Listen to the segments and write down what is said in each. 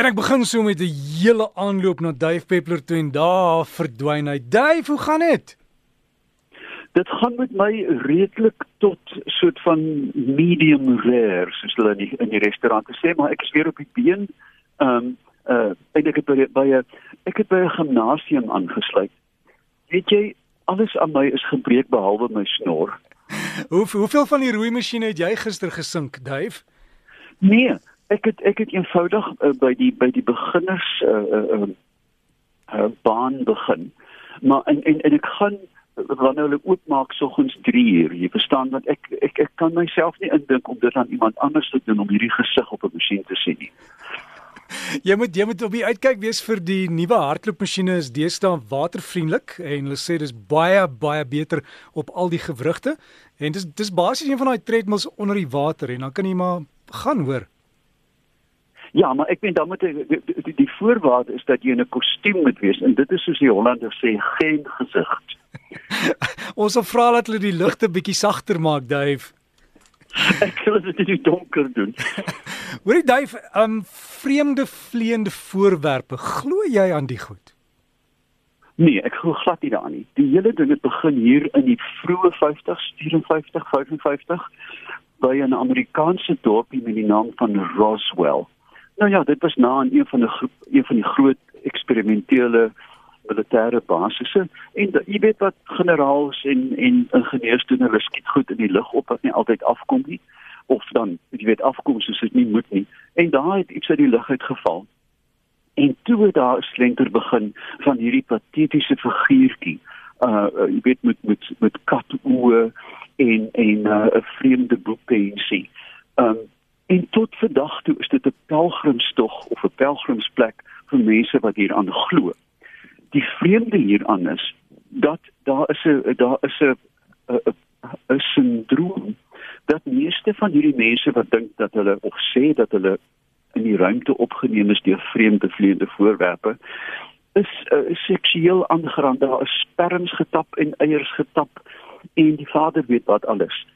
En ek begin so met 'n hele aanloop na Dave Peppler toe en daar verdwyn hy. Dave, hoe gaan dit? Dit gaan met my redelik tot soort van medium rare soos hulle in die, in die restaurante sê, maar ek is weer op die been. Ehm um, uh ek het by by 'n ek het by 'n gimnasium aangesluit. Weet jy, alles aan my is gebreek behalwe my snor. Hoe hoeveel van die rooi masjiene het jy gister gesink, Dave? Nee, ek het ek het eenvoudig uh, by die by die beginners uh uh, uh baan begin. Maar en en, en ek gaan wanneer hulle oopmaak soggens 3 uur. Jy verstaan want ek ek ek kan myself nie indink om dit aan iemand anders te doen om hierdie gesig op 'n masjien te sien nie. Jy moet jy moet op die uitkyk wees vir die nuwe hardloopmasjiene is deesdae watervriendelik en hulle sê dis baie baie beter op al die gewrigte en dis dis basies een van daai treadmills onder die water en dan kan jy maar gaan hoor. Ja, maar ek meen dan moet die, die, die voorwaarde is dat jy in 'n kostuum moet wees en dit is soos die Hollanders sê geen gesig. Ons sal vra dat hulle die ligte bietjie sagter maak, Dave. Ek sal dit in die donker doen. Hoorie Dave, um vreemde vleiende voorwerpe, glo jy aan die goed? Nee, ek glo glad nie daaraan nie. Die hele ding het begin hier in die vroeë 50s, 54, 55 by 'n Amerikaanse dorpie met die naam van Roswell. Nou ja, dit was na aan een van die groep, een van die groot eksperimentele militêre basisse. En jy weet wat generaals en en ingenieurs doen hulle skiet goed in die lug op wat nie altyd afkom nie. Of dan jy weet afkom soos dit nie moet nie. En daar het iets uit die lug uitgeval. En toe het daar 'n slenter begin van hierdie patetiese figuurtjie. Uh jy weet met met met katoe en en 'n uh, vreemde boekpensie. Um En tot vandag toe is dit 'n pelgrimstog of 'n pelgrimsplek vir mense wat hieraan glo. Die vreemde hieraan is dat daar is 'n daar is 'n 'n sindroom dat meeste van hierdie mense wat dink dat hulle of sê dat hulle in die ruimte opgeneem is deur vreemde vleiende voorwerpe is uh, seksueel aangerand daar is sperms getap en eiers getap en die vader weet wat alles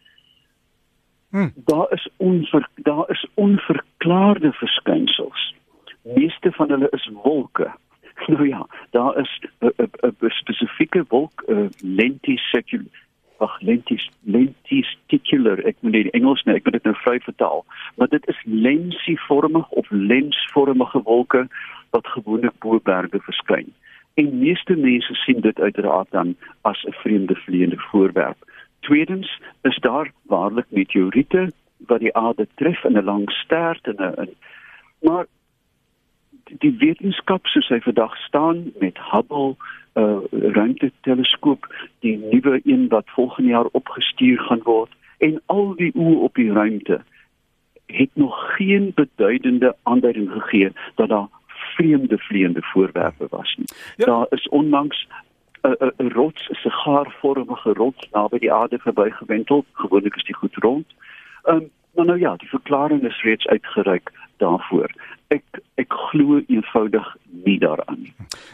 Hmm. Daar is onver daar is onverklaarde verskynsels. Meeste van hulle is wolke. Nou ja, daar is 'n spesifieke wolk, uh, lenticular. Ag, lentis lenticular. Ek moet die Engels net, ek moet dit nou vry vertaal. Maar dit is lensievormig of lensvormige wolke wat gewoonlik bo berge verskyn. En meeste mense sien dit uiteraard dan as 'n vreemde vleiende voorwerp. Tweedens is daar waarlik meteoriete wat die aarde tref in 'n lang stert en 'n maar die wetenskap soos hy vandag staan met Hubble uh, ruimteteleskoop die nuwe een wat volgende jaar opgestuur gaan word en al die oë op die ruimte het nog geen beduidende aanduiding gegee dat daar vreemde vleiende voorwerpe was nie. Ja. Daar is onlangs 'n rots, 'n sigaarvormige rots naby die aarde verbygewentel. Gewoonlik is die goed rond. Ehm um, maar nou ja, die verklaring is reeds uitgereik daarvoor. Ek ek glo eenvoudig nie daaraan nie.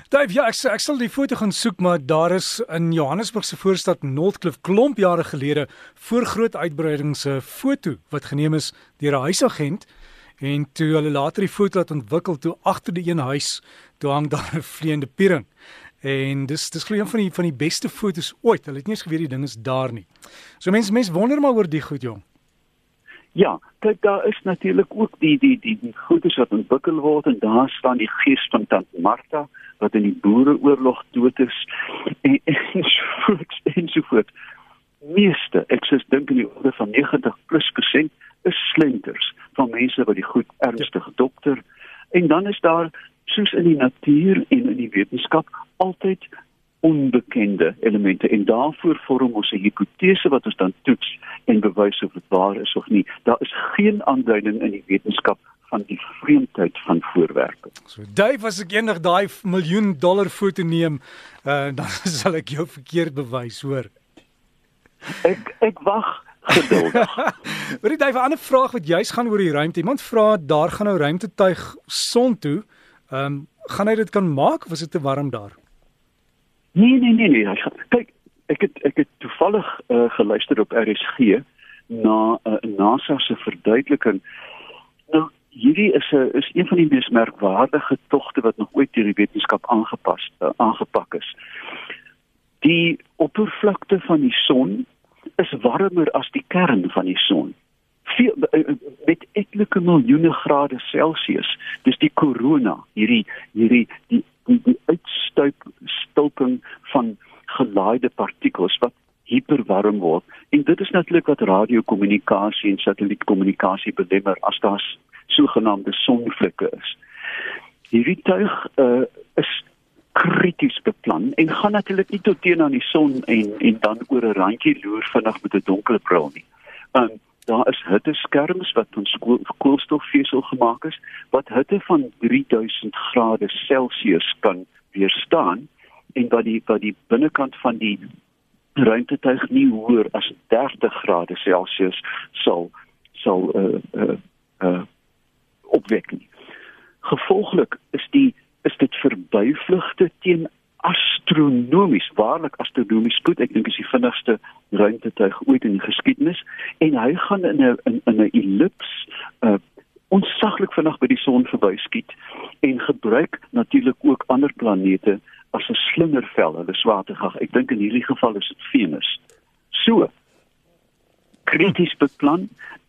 Dave, ja, ek ek sal die foto gaan soek, maar daar is in Johannesburg se voorstad Northcliffe klomp jare gelede voor groot uitbreidings 'n foto wat geneem is deur 'n huisagent en toe hulle later die foto laat ontwikkel toe agter die een huis toe hang daar 'n vleiende piering. En dis dis glo een van die van die beste fotos ooit. Hulle het nie eens geweet die ding is daar nie. So mense mense wonder maar oor die goed jong. Ja, kyk daar is natuurlik ook die die die die goedes wat ontwikkel word en daar staan die gees van tant Martha wat in die boereoorlog dood is en en so voort en so voort. Meeste, ek sê dink in die orde van 90 plus persent is slenters van mense wat die goed ernstig dokter en dan is daar soos in die natuur en in die wetenskap altyd onbekende elemente en daarvoor vorm ons 'n hipotese wat ons dan toets en bewys of dit waar is of nie. Daar is geen aanduiding in die wetenskap van die vreemdheid van voorwerpe. So Dave, as ek eendag daai miljoen dollar foto neem, uh, dan sal ek jou verkeerd bewys, hoor. Ek ek wag geduldig. Wat het jy 'n ander vraag wat juis gaan oor die ruimte? Iemand vra daar gaan nou ruimtetuig son toe. Ehm um, gaan hy dit kan maak of is dit te warm daar? Nee nee nee nee, kyk, ek het ek het toevallig uh, geluister op RSG na uh, NASA se verduideliking. Nou hierdie is 'n is een van die mees merkwaardige togte wat nog ooit deur die wetenskap aangepas uh, aangepak is. Die oppervlakte van die son is warmer as die kern van die son. Veel, met etlike miljoene grade Celsius. Dis die korona, hierdie hierdie die die, die gelaaide partikels wat hiperwarm word. En dit is natuurlik wat radiokommunikasie en satellietkommunikasie belemmer as daar sogenaamde sonvlekke is. Hierdie tuig uh, is krities beplan en gaan natuurlik nie tot teen aan die son en en dan oor 'n randjie loer vinnig met 'n donker bril nie. Um daar is hitteskerms wat van koolstofvesel gemaak is wat hitte van 3000 grade Celsius kan weerstaan en wat die wat die binnekant van die ruimtetuig nie hoër as 30 grade Celsius sal sal uh uh uh opwek nie. Gevolglik is die is dit verbyvlugte teen astronomies, waarlik astronomies spoed. Ek dink is die vinnigste ruimtetuig ooit in die geskiedenis en hy gaan in 'n in 'n ellips uh onsaglik vinnig by die son verby skiet en gebruik natuurlik ook ander planete as 'n slingervel, hulle swaartegang. Ek dink in hierdie geval is dit Venus. So krities beplan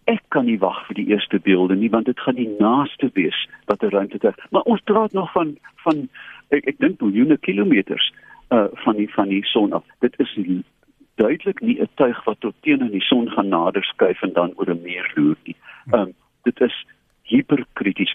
ek kan nie wag vir die eerste beelde nie want dit gaan die naaste wees wat 'n ruimte het. Maar ons praat nog van van ek, ek dink miljoene kilometers uh van die van die son af. Dit is duidelik nie 'n tuig wat tot teen in die son gaan nader skuif en dan oor 'n meer loer nie. Um dit is hiperkrities.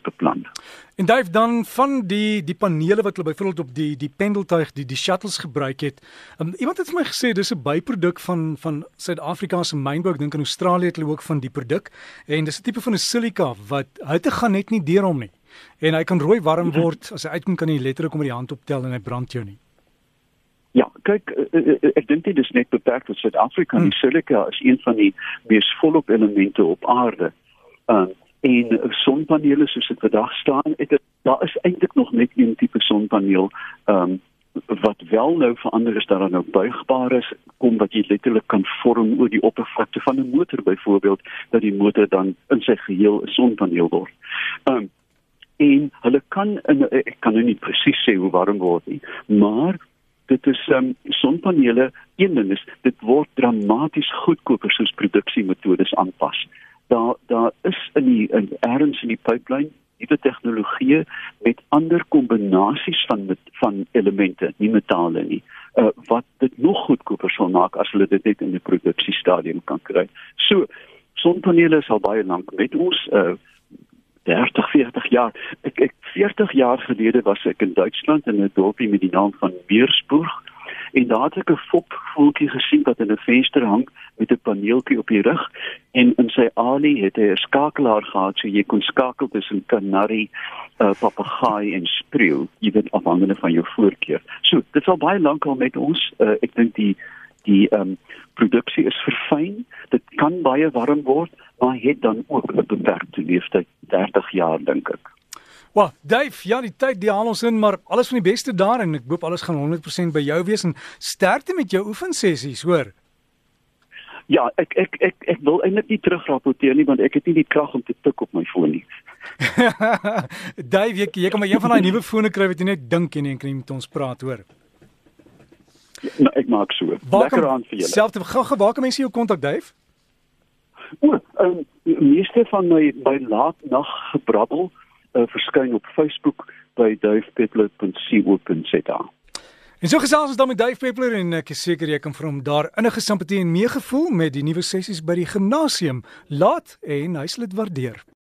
En Dave dan van die die panele wat hulle byvoorbeeld op die die pendeltuig die die shuttles gebruik het. Um, iemand het vir my gesê dis 'n byproduk van van Suid-Afrika se mynbou. Ek dink in Australië het hulle ook van die produk en dis 'n tipe van 'n silika wat hitte gaan net nie deur hom nie. En hy kan rooi warm word as hy uitkom kan jy letterlik om met die hand optel en hy brand jou nie. Ja, kyk eh, eh, eh, ek dink dit is net beperk tot Suid-Afrika. Hmm. Die silika is een van die mees volop elemente op aarde. Um, en sonpanele soos dit vandag staan het het, daar is eintlik nog net een tipe sonpaneel ehm um, wat wel nou verander is dat daar nou buigbaar is kom wat jy letterlik kan vorm oor die oppervlakte van 'n motor byvoorbeeld dat die motor dan in sy geheel 'n sonpaneel word. Ehm um, en hulle kan in ek kan nou nie presies sê hoe warm word nie maar dit is um, sonpanele een ding is dit word dramaties goedkoper soos produksiemetodes aanpas daar daar is in die in erns in die pipeline nuwe tegnologieë met ander kombinasies van met, van elemente, nie metale nie, uh, wat dit nog goedkoper sal maak as hulle dit net in die produksiestadium kan kry. So sonpanele is al baie lank met ons uh, 30 40 jaar. Ek ek 40 jaar gelede was ek in Duitsland in 'n dorpie met die naam van Meersburg en daar het ek 'n fopvoeltjie gesien wat in 'n venster hang met 'n paneeltjie op die rug en in sy alie het hy 'n skakelaar gehad so jy kon skakel tussen kanarie, uh, papegaai en spreeu, jy weet afhangende van jou voorkeur. So, dit is al baie lank al met ons. Uh, ek dink die die ehm um, produksie is verfyn. Dit kan baie warm word, maar het dan ook 'n beperkte lewensduur, 30 jaar dink ek. Wel, Dave, ja, die tyd die haal ons in, maar alles van die beste daar en ek hoop alles gaan 100% by jou wees en sterkte met jou oefensessies, hoor. Ja, ek ek ek ek wil eintlik nie terugrapporteer nie want ek het nie die krag om te tik op my foon nie. Dave, jy, jy kan maar een van daai nuwe fone kry wat jy net dink en en kan met ons praat, hoor. Ja, nou, ek maak so. Lekker aan vir julle. Selfs gou-gou waar kan mense jou kontak, Dave? O, ehm um, meeste van my by laat nag gebrabbel uh, verskyn op Facebook by duifpeppler.co.za. En so gesels ons dan met Duif Peppler en ek is seker jy kan vir hom daar innige simpatie en meegevoel met die nuwe sessies by die gimnasium laat en hy sal dit waardeer.